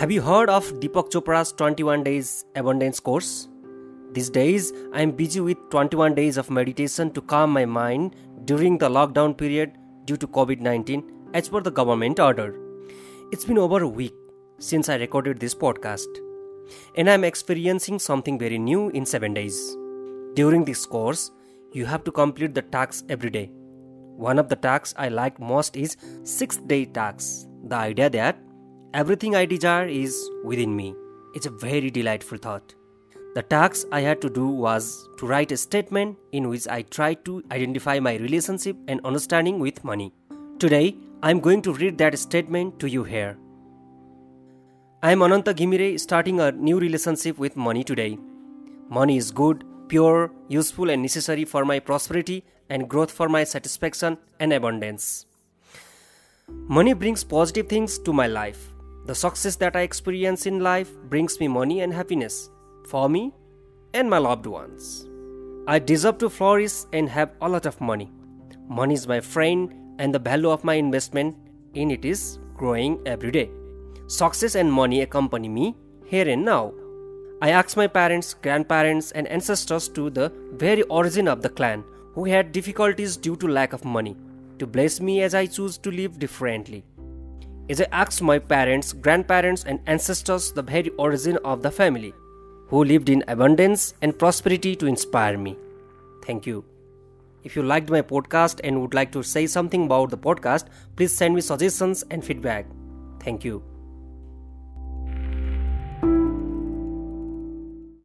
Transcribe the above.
Have you heard of Deepak Chopra's 21 Days Abundance course? These days, I am busy with 21 days of meditation to calm my mind during the lockdown period due to COVID 19 as per the government order. It's been over a week since I recorded this podcast, and I'm experiencing something very new in 7 days. During this course, you have to complete the tasks every day. One of the tasks I like most is 6 day tasks. The idea that Everything I desire is within me. It's a very delightful thought. The task I had to do was to write a statement in which I tried to identify my relationship and understanding with money. Today, I am going to read that statement to you here. I am Ananta Ghimire starting a new relationship with money today. Money is good, pure, useful, and necessary for my prosperity and growth for my satisfaction and abundance. Money brings positive things to my life. The success that I experience in life brings me money and happiness for me and my loved ones. I deserve to flourish and have a lot of money. Money is my friend, and the value of my investment in it is growing every day. Success and money accompany me here and now. I ask my parents, grandparents, and ancestors to the very origin of the clan who had difficulties due to lack of money to bless me as I choose to live differently is I asked my parents, grandparents, and ancestors the very origin of the family, who lived in abundance and prosperity to inspire me. Thank you. If you liked my podcast and would like to say something about the podcast, please send me suggestions and feedback. Thank you.